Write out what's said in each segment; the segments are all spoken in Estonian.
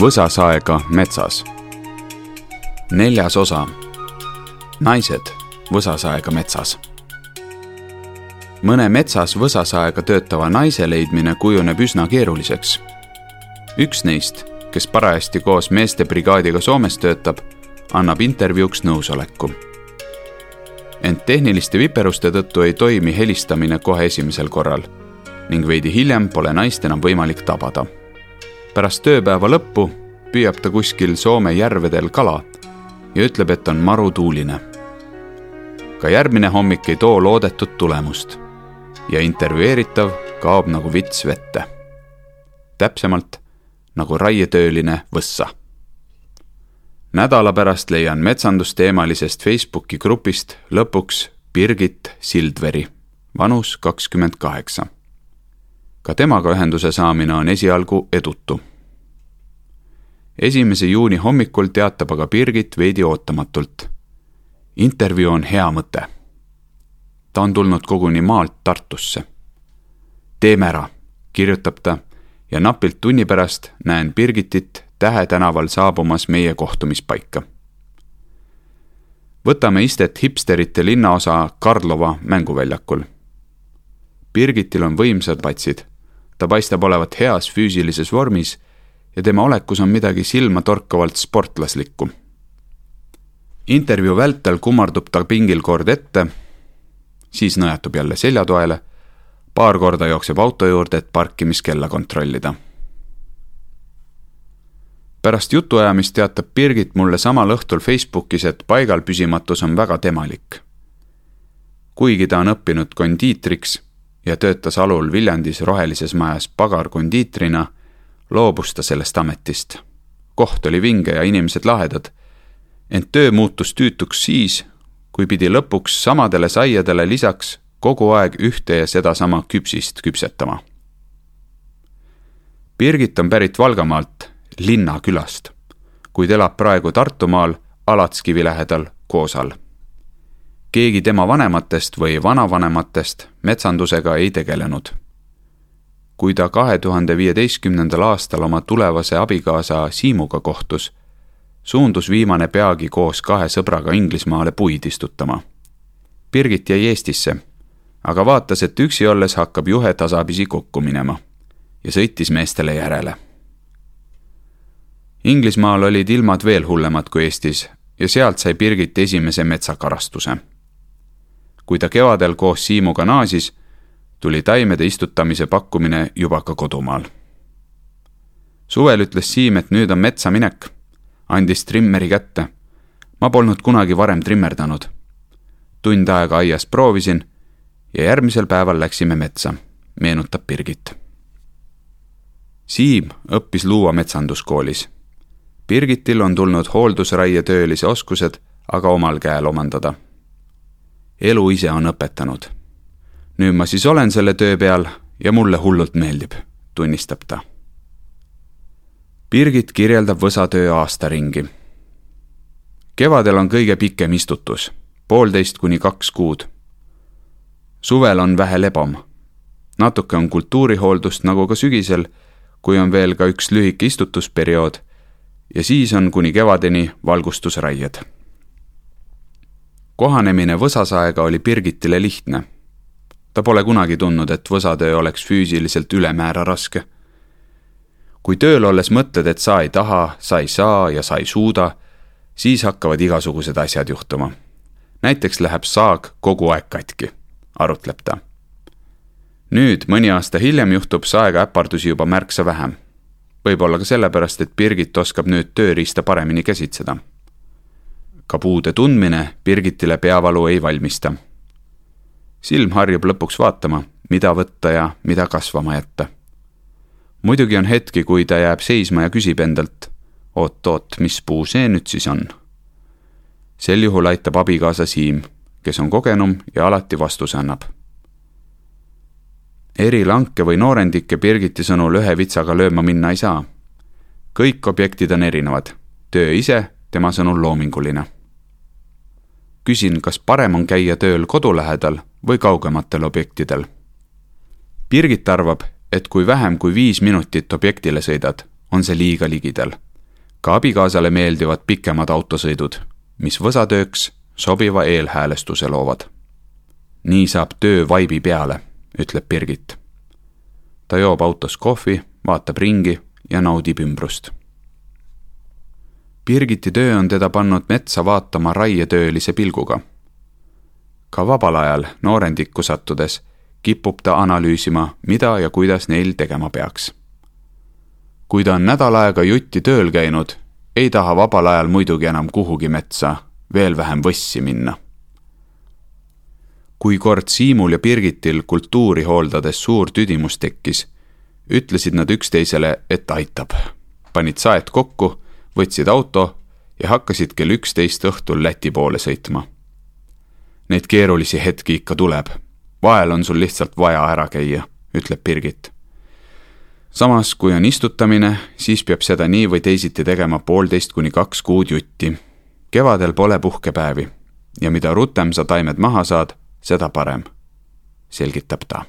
võsasaega metsas. neljas osa. naised võsasaega metsas. mõne metsas võsasaega töötava naise leidmine kujuneb üsna keeruliseks. üks neist, kes parajasti koos meestebrigaadiga Soomes töötab, annab intervjuuks nõusoleku. ent tehniliste viperuste tõttu ei toimi helistamine kohe esimesel korral ning veidi hiljem pole naist enam võimalik tabada pärast tööpäeva lõppu püüab ta kuskil Soome järvedel kala ja ütleb, et on marutuuline. ka järgmine hommik ei too loodetud tulemust ja intervjueeritav kaob nagu vits vette. täpsemalt nagu raietööline võssa. nädala pärast leian metsandusteemalisest Facebooki grupist lõpuks Birgit Sildveri, vanus kakskümmend kaheksa ka temaga ühenduse saamine on esialgu edutu. esimese juuni hommikul teatab aga Birgit veidi ootamatult. intervjuu on hea mõte. ta on tulnud koguni maalt Tartusse. teeme ära, kirjutab ta ja napilt tunni pärast näen Birgitit Tähe tänaval saabumas meie kohtumispaika. võtame istet hipsterite linnaosa Karlova mänguväljakul Birgitil on võimsad patsid ta paistab olevat heas füüsilises vormis ja tema olekus on midagi silmatorkavalt sportlaslikku. intervjuu vältel kummardub ta pingil kord ette, siis nõjatub jälle seljatoele, paar korda jookseb auto juurde, et parkimiskella kontrollida. pärast jutuajamist teatab Birgit mulle samal õhtul Facebookis, et paigal püsimatus on väga temalik. kuigi ta on õppinud kondiitriks ja töötas alul Viljandis Rohelises Majas pagarkondiitrina, loobus ta sellest ametist. koht oli vinge ja inimesed lahedad. ent töö muutus tüütuks siis, kui pidi lõpuks samadele saiadele lisaks kogu aeg ühte ja sedasama küpsist küpsetama. Birgit on pärit Valgamaalt, linnakülast, kuid elab praegu Tartumaal Alatskivi lähedal Koosal keegi tema vanematest või vanavanematest metsandusega ei tegelenud. kui ta kahe tuhande viieteistkümnendal aastal oma tulevase abikaasa Siimuga kohtus, suundus viimane peagi koos kahe sõbraga Inglismaale puid istutama. Birgit jäi Eestisse, aga vaatas, et üksi olles hakkab juhe tasapisi kokku minema ja sõitis meestele järele. Inglismaal olid ilmad veel hullemad kui Eestis ja sealt sai Birgit esimese metsakarastuse kui ta kevadel koos Siimuga naasis, tuli taimede istutamise pakkumine juba ka kodumaal. suvel ütles Siim, et nüüd on metsa minek, andis trimmeri kätte. ma polnud kunagi varem trimmerdanud. tund aega aias proovisin ja järgmisel päeval läksime metsa, meenutab Birgit. Siim õppis Luua metsanduskoolis. Birgitil on tulnud hooldusraietöölise oskused aga omal käel omandada elu ise on õpetanud. nüüd ma siis olen selle töö peal ja mulle hullult meeldib, tunnistab ta. Birgit kirjeldab võsatöö aastaringi. kevadel on kõige pikem istutus, poolteist kuni kaks kuud. suvel on vähe lebam. natuke on kultuurihooldust nagu ka sügisel, kui on veel ka üks lühike istutusperiood ja siis on kuni kevadeni valgustusraied kohanemine võsasaega oli Birgitile lihtne. ta pole kunagi tundnud, et võsatöö oleks füüsiliselt ülemäära raske. kui tööl olles mõtled, et sa ei taha, sa ei saa ja sa ei suuda, siis hakkavad igasugused asjad juhtuma. näiteks läheb saag kogu aeg katki, arutleb ta. nüüd, mõni aasta hiljem, juhtub saega äpardusi juba märksa vähem. võib-olla ka sellepärast, et Birgit oskab nüüd tööriista paremini käsitseda ka puude tundmine Birgitile peavalu ei valmista. silm harjub lõpuks vaatama, mida võtta ja mida kasvama jätta. muidugi on hetki, kui ta jääb seisma ja küsib endalt, oot-oot, mis puu see nüüd siis on? sel juhul aitab abikaasa Siim, kes on kogenum ja alati vastuse annab. eri lanke või noorendikke Birgiti sõnul ühe vitsaga lööma minna ei saa. kõik objektid on erinevad, töö ise tema sõnul loominguline küsin, kas parem on käia tööl kodu lähedal või kaugematel objektidel. Birgit arvab, et kui vähem kui viis minutit objektile sõidad, on see liiga ligidal. ka abikaasale meeldivad pikemad autosõidud, mis võsatööks sobiva eelhäälestuse loovad. nii saab töö vaibi peale, ütleb Birgit. ta joob autos kohvi, vaatab ringi ja naudib ümbrust. Birgiti töö on teda pannud metsa vaatama raietöölise pilguga. ka vabal ajal noorendikku sattudes kipub ta analüüsima, mida ja kuidas neil tegema peaks. kui ta on nädal aega jutti tööl käinud, ei taha vabal ajal muidugi enam kuhugi metsa, veel vähem võssi minna. kui kord Siimul ja Birgitil kultuuri hooldades suur tüdimus tekkis, ütlesid nad üksteisele, et aitab. panid saed kokku, võtsid auto ja hakkasid kell üksteist õhtul Läti poole sõitma. Neid keerulisi hetki ikka tuleb vahel on sul lihtsalt vaja ära käia, ütleb Birgit. samas, kui on istutamine, siis peab seda nii või teisiti tegema poolteist kuni kaks kuud jutti. kevadel pole puhkepäevi ja mida rutem sa taimed maha saad, seda parem, selgitab ta.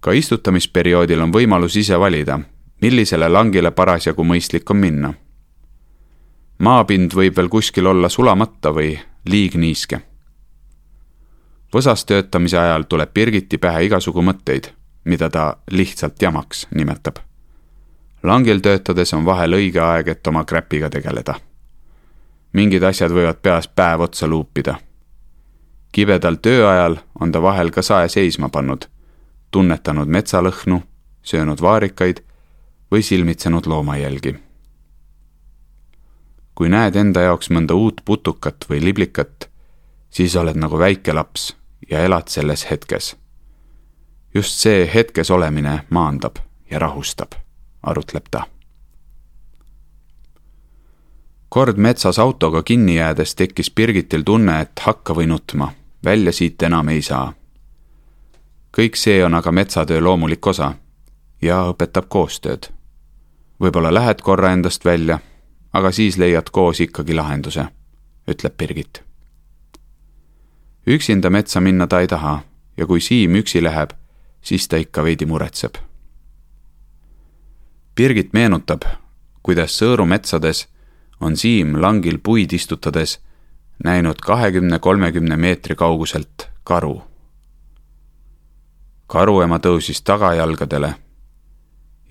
ka istutamisperioodil on võimalus ise valida, millisele langile parasjagu mõistlik on minna. maapind võib veel kuskil olla sulamata või liigniiske võsas töötamise ajal tuleb Birgiti pähe igasugu mõtteid, mida ta lihtsalt jamaks nimetab. langil töötades on vahel õige aeg, et oma kräpiga tegeleda. mingid asjad võivad peas päev otsa luupida. kibedal tööajal on ta vahel ka sae seisma pannud, tunnetanud metsalõhnu, söönud vaarikaid või silmitsenud loomajälgi kui näed enda jaoks mõnda uut putukat või liblikat, siis oled nagu väike laps ja elad selles hetkes. just see hetkes olemine maandab ja rahustab, arutleb ta. kord metsas autoga kinni jäädes tekkis Birgitil tunne, et hakka või nutma, välja siit enam ei saa. kõik see on aga metsatöö loomulik osa ja õpetab koostööd. Võib-olla lähed korra endast välja, aga siis leiad koos ikkagi lahenduse, ütleb Birgit üksinda metsa minna ta ei taha ja kui Siim üksi läheb, siis ta ikka veidi muretseb. Birgit meenutab, kuidas Sõõru metsades on Siim langil puid istutades näinud kahekümne-kolmekümne meetri kauguselt karu. karuema tõusis tagajalgadele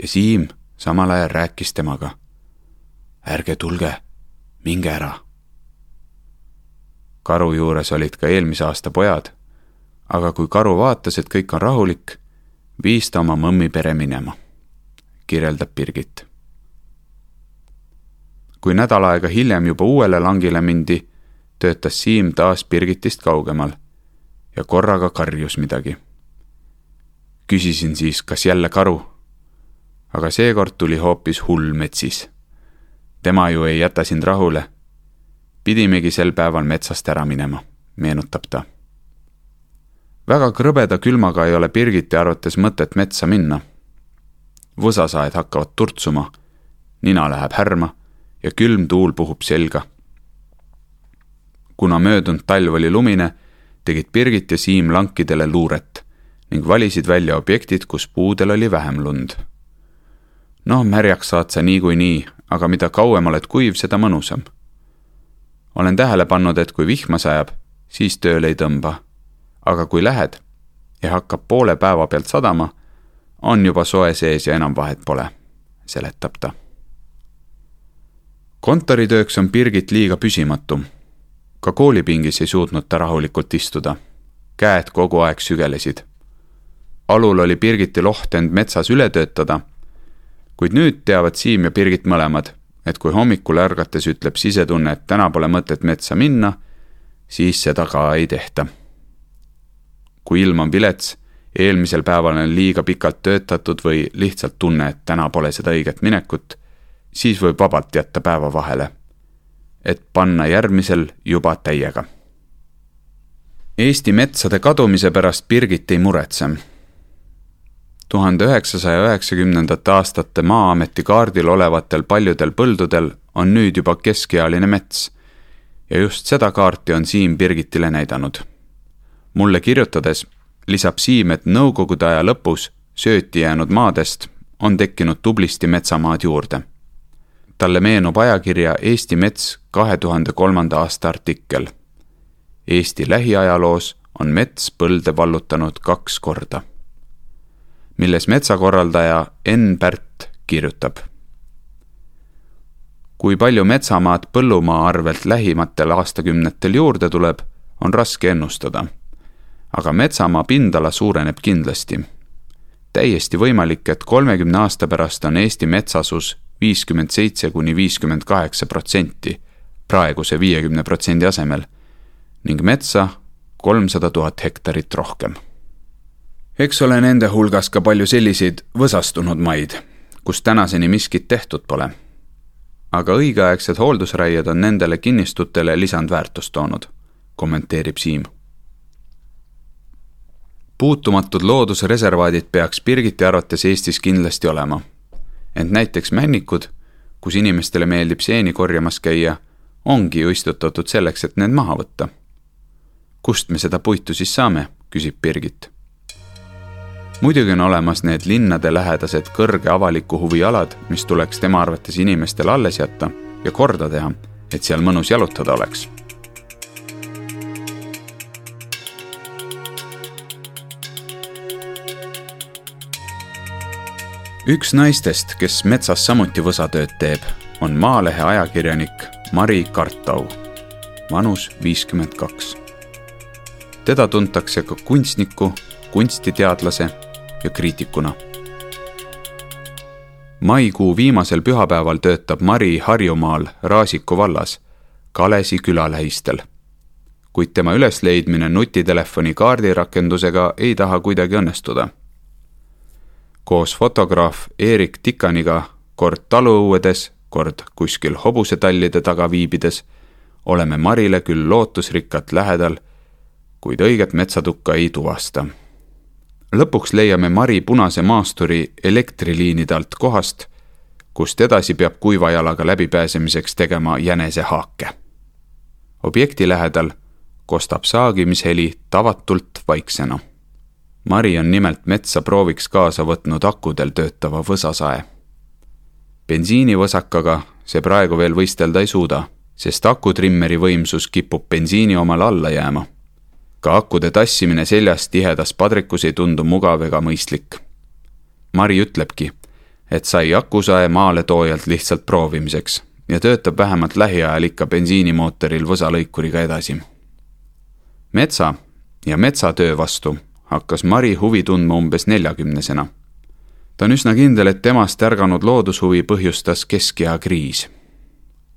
ja Siim samal ajal rääkis temaga. ärge tulge, minge ära karu juures olid ka eelmise aasta pojad, aga kui karu vaatas, et kõik on rahulik, viis ta oma mõmmi pere minema, kirjeldab Birgit. kui nädal aega hiljem juba uuele langile mindi, töötas Siim taas Birgitist kaugemal ja korraga karjus midagi. küsisin siis, kas jälle karu? Aga seekord tuli hoopis hull metsis. tema ju ei jäta sind rahule pidimegi sel päeval metsast ära minema, meenutab ta. väga krõbeda külmaga ei ole Birgiti arvates mõtet metsa minna. võsasaed hakkavad turtsuma, nina läheb härma ja külm tuul puhub selga. kuna möödunud talv oli lumine, tegid Birgit ja Siim lankidele luuret ning valisid välja objektid, kus puudel oli vähem lund. Noh, märjaks saad sa niikuinii, aga mida kauem oled kuiv, seda mõnusam olen tähele pannud, et kui vihma sajab, siis tööle ei tõmba. aga kui lähed ja hakkab poole päeva pealt sadama, on juba soe sees ja enam vahet pole, seletab ta. kontoritööks on Birgit liiga püsimatu. ka koolipingis ei suutnud ta rahulikult istuda. käed kogu aeg sügelesid. alul oli Birgitil oht end metsas üle töötada, kuid nüüd teavad Siim ja Birgit mõlemad et kui hommikul ärgates ütleb sisetunne, et täna pole mõtet metsa minna, siis seda ka ei tehta. kui ilm on vilets, eelmisel päeval on liiga pikalt töötatud või lihtsalt tunne, et täna pole seda õiget minekut, siis võib vabalt jätta päeva vahele, et panna järgmisel juba täiega. Eesti metsade kadumise pärast Birgit ei muretse tuhande üheksasaja üheksakümnendate aastate Maa-ameti kaardil olevatel paljudel põldudel on nüüd juba keskealine mets. ja just seda kaarti on Siim Birgitile näidanud. mulle kirjutades lisab Siim, et nõukogude aja lõpus sööti jäänud maadest on tekkinud tublisti metsamaad juurde. talle meenub ajakirja Eesti Mets kahe tuhande kolmanda aasta artikkel. Eesti lähiajaloos on mets põlde vallutanud kaks korda. Milles metsakorraldaja Enn Pärt kirjutab. kui palju metsamaad põllumaa arvelt lähimatel aastakümnetel juurde tuleb, on raske ennustada. aga metsamaa pindala suureneb kindlasti täiesti võimalik, et kolmekümne aasta pärast on Eesti metsasus viiskümmend seitse kuni viiskümmend kaheksa protsenti praeguse viiekümne protsendi asemel ning metsa kolmsada tuhat hektarit rohkem. Eks ole nende hulgas ka palju selliseid võsastunud maid, kus tänaseni miskit tehtud pole. aga õigeaegsed hooldusraied on nendele kinnistutele lisandväärtust toonud, kommenteerib Siim puutumatud loodusreservaadid peaks Birgiti arvates Eestis kindlasti olema. ent näiteks männikud, kus inimestele meeldib seeni korjamas käia, ongi ju istutatud selleks, et need maha võtta. kust me seda puitu siis saame, küsib Birgit. Muidugi on olemas need linnadelähedased kõrge avaliku huvi alad, mis tuleks tema arvates inimestele alles jätta ja korda teha, et seal mõnus jalutada oleks üks naistest, kes metsas samuti võsatööd teeb, on Maalehe ajakirjanik Mari Kartau, vanus viiskümmend kaks. teda tuntakse ka kunstniku, kunstiteadlase ja kriitikuna. maikuu viimasel pühapäeval töötab Mari Harjumaal Raasiku vallas Kalesi küla lähistel. kuid tema ülesleidmine nutitelefoni kaardirakendusega ei taha kuidagi õnnestuda koos fotograaf Erik Tikaniga kord taluõuedes, kord kuskil hobusetallide taga viibides oleme Marile küll lootusrikkalt lähedal, kuid õiget metsatukka ei tuvasta. Lõpuks leiame Mari punase maasturi elektriliinide alt kohast, kust edasi peab kuiva jalaga läbipääsemiseks tegema jänesehaake. objekti lähedal kostab saagimisheli tavatult vaiksena Mari on nimelt metsa prooviks kaasa võtnud akudel töötava võsasae. bensiinivõsakaga see praegu veel võistelda ei suuda, sest akutrimmeri võimsus kipub bensiini omale alla jääma. Ka akude tassimine seljas tihedas padrikus ei tundu mugav ega mõistlik. Mari ütlebki, et sai akusae maaletoojalt lihtsalt proovimiseks ja töötab vähemalt lähiajal ikka bensiinimootoril võsalõikuriga edasi. metsa ja metsatöö vastu hakkas Mari huvi tundma umbes neljakümnesena. ta on üsna kindel, et temast ärganud loodushuvi põhjustas keskea kriis.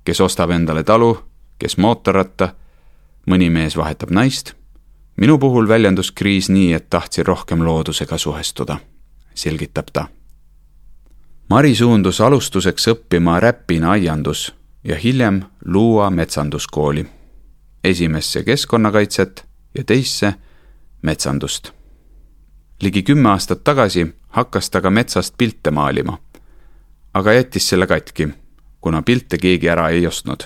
kes ostab endale talu, kes mootorratta, mõni mees vahetab naist. Minu puhul väljendus kriis nii, et tahtsin rohkem loodusega suhestuda, selgitab ta. Mari suundus alustuseks õppima räpina aiandus ja hiljem Luua metsanduskooli. esimesse keskkonnakaitset ja teisse metsandust ligi kümme aastat tagasi hakkas ta ka metsast pilte maalima. aga jättis selle katki, kuna pilte keegi ära ei ostnud.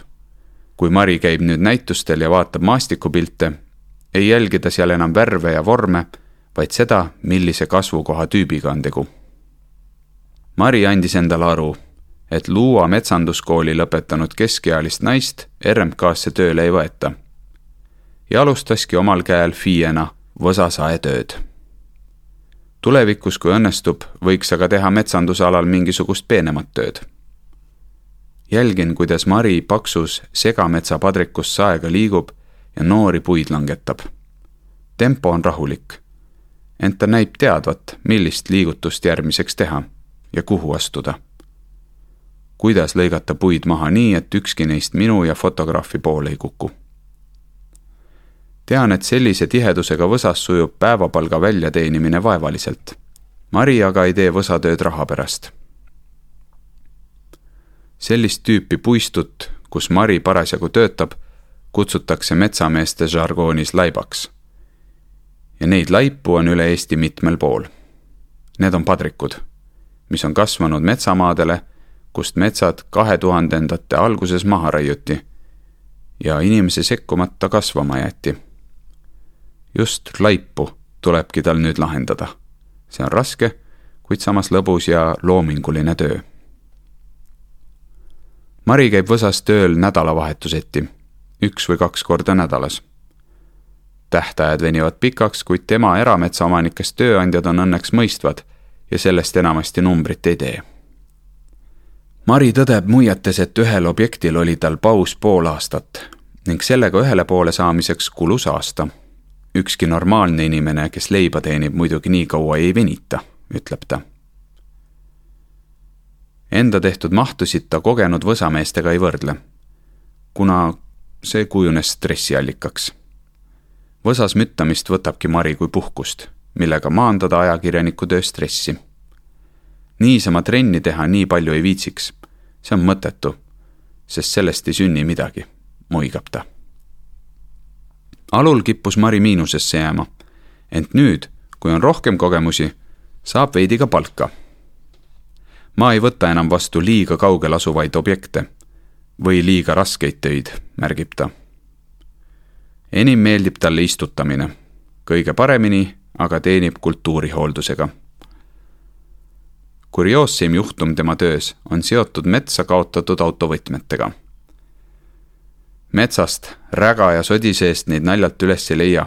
kui Mari käib nüüd näitustel ja vaatab maastikupilte, ei jälgi ta seal enam värve ja vorme, vaid seda, millise kasvukoha tüübiga on tegu. Mari andis endale aru, et Luua metsanduskooli lõpetanud keskealist naist RMK-sse tööle ei võeta. ja alustaski omal käel FIE-na võsasae tööd tulevikus, kui õnnestub, võiks aga teha metsanduse alal mingisugust peenemat tööd. jälgin, kuidas Mari paksus segametsapadrikus saega liigub ja noori puid langetab. tempo on rahulik, ent ta näib teadvat, millist liigutust järgmiseks teha ja kuhu astuda. kuidas lõigata puid maha nii, et ükski neist minu ja fotograafi poole ei kuku tean, et sellise tihedusega võsas sujub päevapalga väljateenimine vaevaliselt. Mari aga ei tee võsatööd raha pärast. sellist tüüpi puistut, kus Mari parasjagu töötab, kutsutakse metsameeste žargoonis laibaks. ja neid laipu on üle Eesti mitmel pool. Need on padrikud, mis on kasvanud metsamaadele, kust metsad kahe tuhandendate alguses maha raiuti ja inimese sekkumata kasvama jäeti just laipu tulebki tal nüüd lahendada. see on raske, kuid samas lõbus ja loominguline töö. Mari käib Võsas tööl nädalavahetuseti, üks või kaks korda nädalas. tähtajad venivad pikaks, kuid tema erametsaomanikest tööandjad on õnneks mõistvad ja sellest enamasti numbrit ei tee. Mari tõdeb muiates, et ühel objektil oli tal paus pool aastat ning sellega ühele poole saamiseks kulus aasta. ükski normaalne inimene, kes leiba teenib, muidugi nii kaua ei venita, ütleb ta Enda tehtud mahtusid ta kogenud võsameestega ei võrdle, kuna see kujunes stressiallikaks. võsas müttamist võtabki Mari kui puhkust, millega maandada ajakirjaniku töö stressi. niisama trenni teha nii palju ei viitsiks, see on mõttetu, sest sellest ei sünni midagi, muigab ta. alul kippus Mari miinusesse jääma, ent nüüd, kui on rohkem kogemusi, saab veidi ka palka ma ei võta enam vastu liiga kaugel asuvaid objekte või liiga raskeid töid, märgib ta. enim meeldib talle istutamine, kõige paremini aga teenib kultuurihooldusega. kurioosseim juhtum tema töös on seotud metsa kaotatud autovõtmetega. metsast, räga ja sodi seest neid naljalt üles ei leia.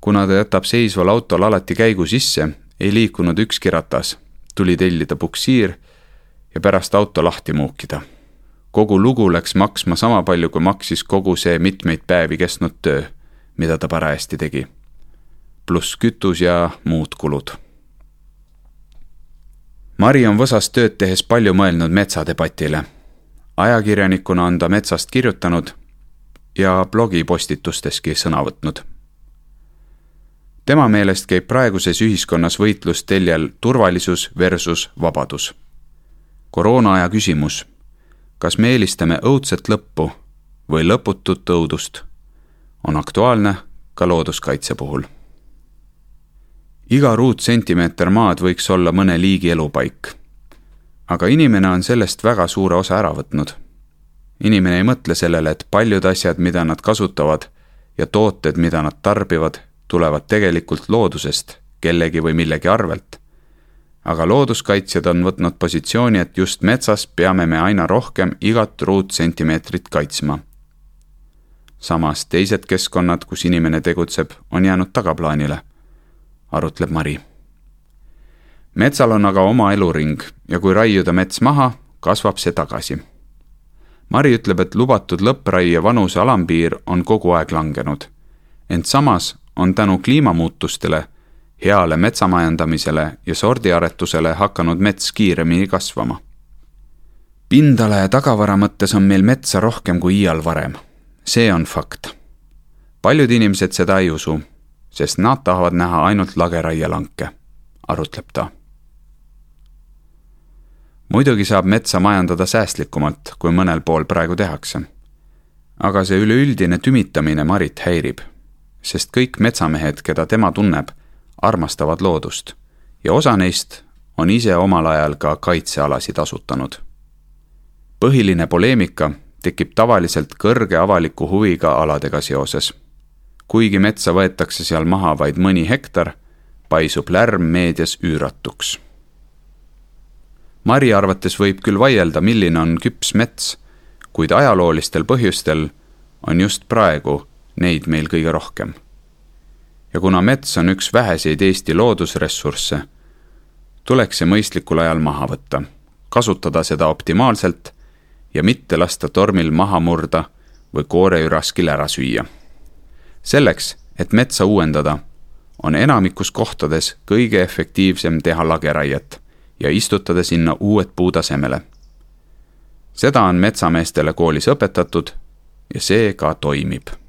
kuna ta jätab seisval autol alati käigu sisse, ei liikunud ükski ratas tuli tellida puksiir ja pärast auto lahti muukida. Kogu lugu läks maksma sama palju, kui maksis kogu see mitmeid päevi kestnud töö, mida ta parajasti tegi. pluss kütus ja muud kulud. Mari on Võsas tööd tehes palju mõelnud metsadebatile. ajakirjanikuna on ta metsast kirjutanud ja blogipostitusteski sõna võtnud tema meelest käib praeguses ühiskonnas võitlus teljel turvalisus versus vabadus. koroonaaja küsimus, kas me eelistame õudset lõppu või lõputut õudust, on aktuaalne ka looduskaitse puhul. iga ruutsentimeeter maad võiks olla mõne liigi elupaik. aga inimene on sellest väga suure osa ära võtnud. inimene ei mõtle sellele, et paljud asjad, mida nad kasutavad ja tooted, mida nad tarbivad tulevad tegelikult loodusest, kellegi või millegi arvelt. Aga looduskaitsjad on võtnud positsiooni, et just metsas peame me aina rohkem igat ruutsentimeetrit kaitsma. samas teised keskkonnad, kus inimene tegutseb, on jäänud tagaplaanile, arutleb Mari. metsal on aga oma eluring ja kui raiuda mets maha, kasvab see tagasi Mari ütleb, et lubatud lõppraie vanuse alampiir on kogu aeg langenud. ent samas on tänu kliimamuutustele, heale metsamajandamisele ja sordiaretusele hakanud mets kiiremini kasvama. pindala ja tagavara mõttes on meil metsa rohkem kui iial varem. see on fakt. paljud inimesed seda ei usu, sest nad tahavad näha ainult lageraielanke, arutleb ta. muidugi saab metsa majandada säästlikumalt, kui mõnel pool praegu tehakse. aga see üleüldine tümitamine Marit häirib sest kõik metsamehed, keda tema tunneb, armastavad loodust ja osa neist on ise omal ajal ka kaitsealasid asutanud. põhiline poleemika tekib tavaliselt kõrge avaliku huviga aladega seoses. kuigi metsa võetakse seal maha vaid mõni hektar, paisub lärm meedias üüratuks. Mari arvates võib küll vaielda, milline on küps mets, kuid ajaloolistel põhjustel on just praegu neid meil kõige rohkem. Ja kuna mets on üks väheseid Eesti loodusressursse, tuleks see mõistlikul ajal maha võtta, kasutada seda optimaalselt ja mitte lasta tormil maha murda või kooreüraskil ära süüa. selleks, et metsa uuendada, on enamikus kohtades kõige efektiivsem teha lageraiet ja istutada sinna uued puud asemele. seda on metsameestele koolis õpetatud ja see ka toimib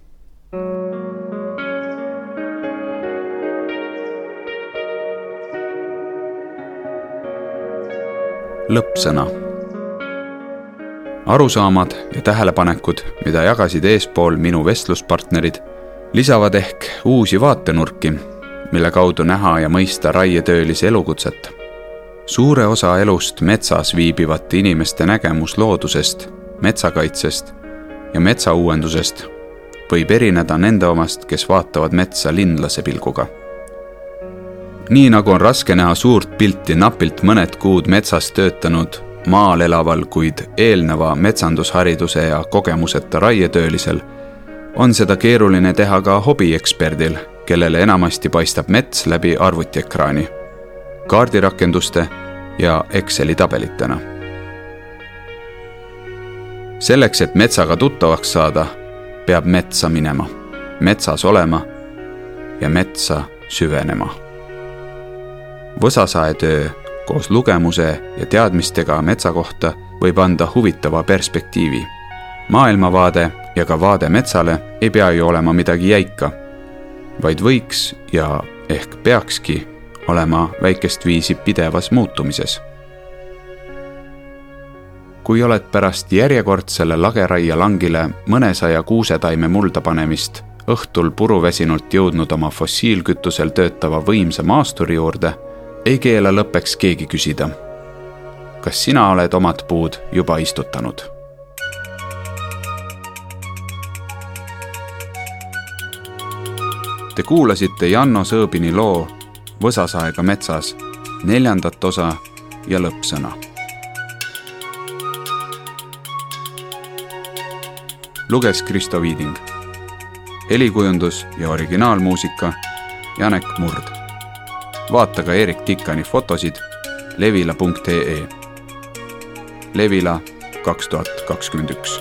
lõppsõna. arusaamad ja tähelepanekud, mida jagasid eespool minu vestluspartnerid, lisavad ehk uusi vaatenurki, mille kaudu näha ja mõista raietöölise elukutset. suure osa elust metsas viibivate inimeste nägemus loodusest, metsakaitsest ja metsauuendusest võib erineda nende omast, kes vaatavad metsa linlase pilguga nii nagu on raske näha suurt pilti napilt mõned kuud metsas töötanud maal elaval, kuid eelneva metsandushariduse ja kogemuseta raietöölisel on seda keeruline teha ka hobieksperdil, kellele enamasti paistab mets läbi arvutiekraani, kaardirakenduste ja Exceli tabelitena. selleks, et metsaga tuttavaks saada, peab metsa minema, metsas olema ja metsa süvenema. Võsasaetöö koos lugemuse ja teadmistega metsa kohta võib anda huvitava perspektiivi. maailmavaade ja ka vaade metsale ei pea ju olema midagi jäika, vaid võiks ja ehk peakski olema väikest viisi pidevas muutumises. kui oled pärast järjekordsele lageraielangile mõnesaja kuusetaime mulda panemist õhtul puruväsinult jõudnud oma fossiilkütusel töötava võimsa maasturi juurde, ei keela lõppeks keegi küsida. kas sina oled omad puud juba istutanud? Te kuulasite Janno Sõõbini loo Võsasaega metsas neljandat osa ja lõppsõna. luges Kristo Viiding. helikujundus ja originaalmuusika Janek Murd. Vaata ka Erik Tikani fotosid levila.ee. Levila kaks tuhat kakskümmend üks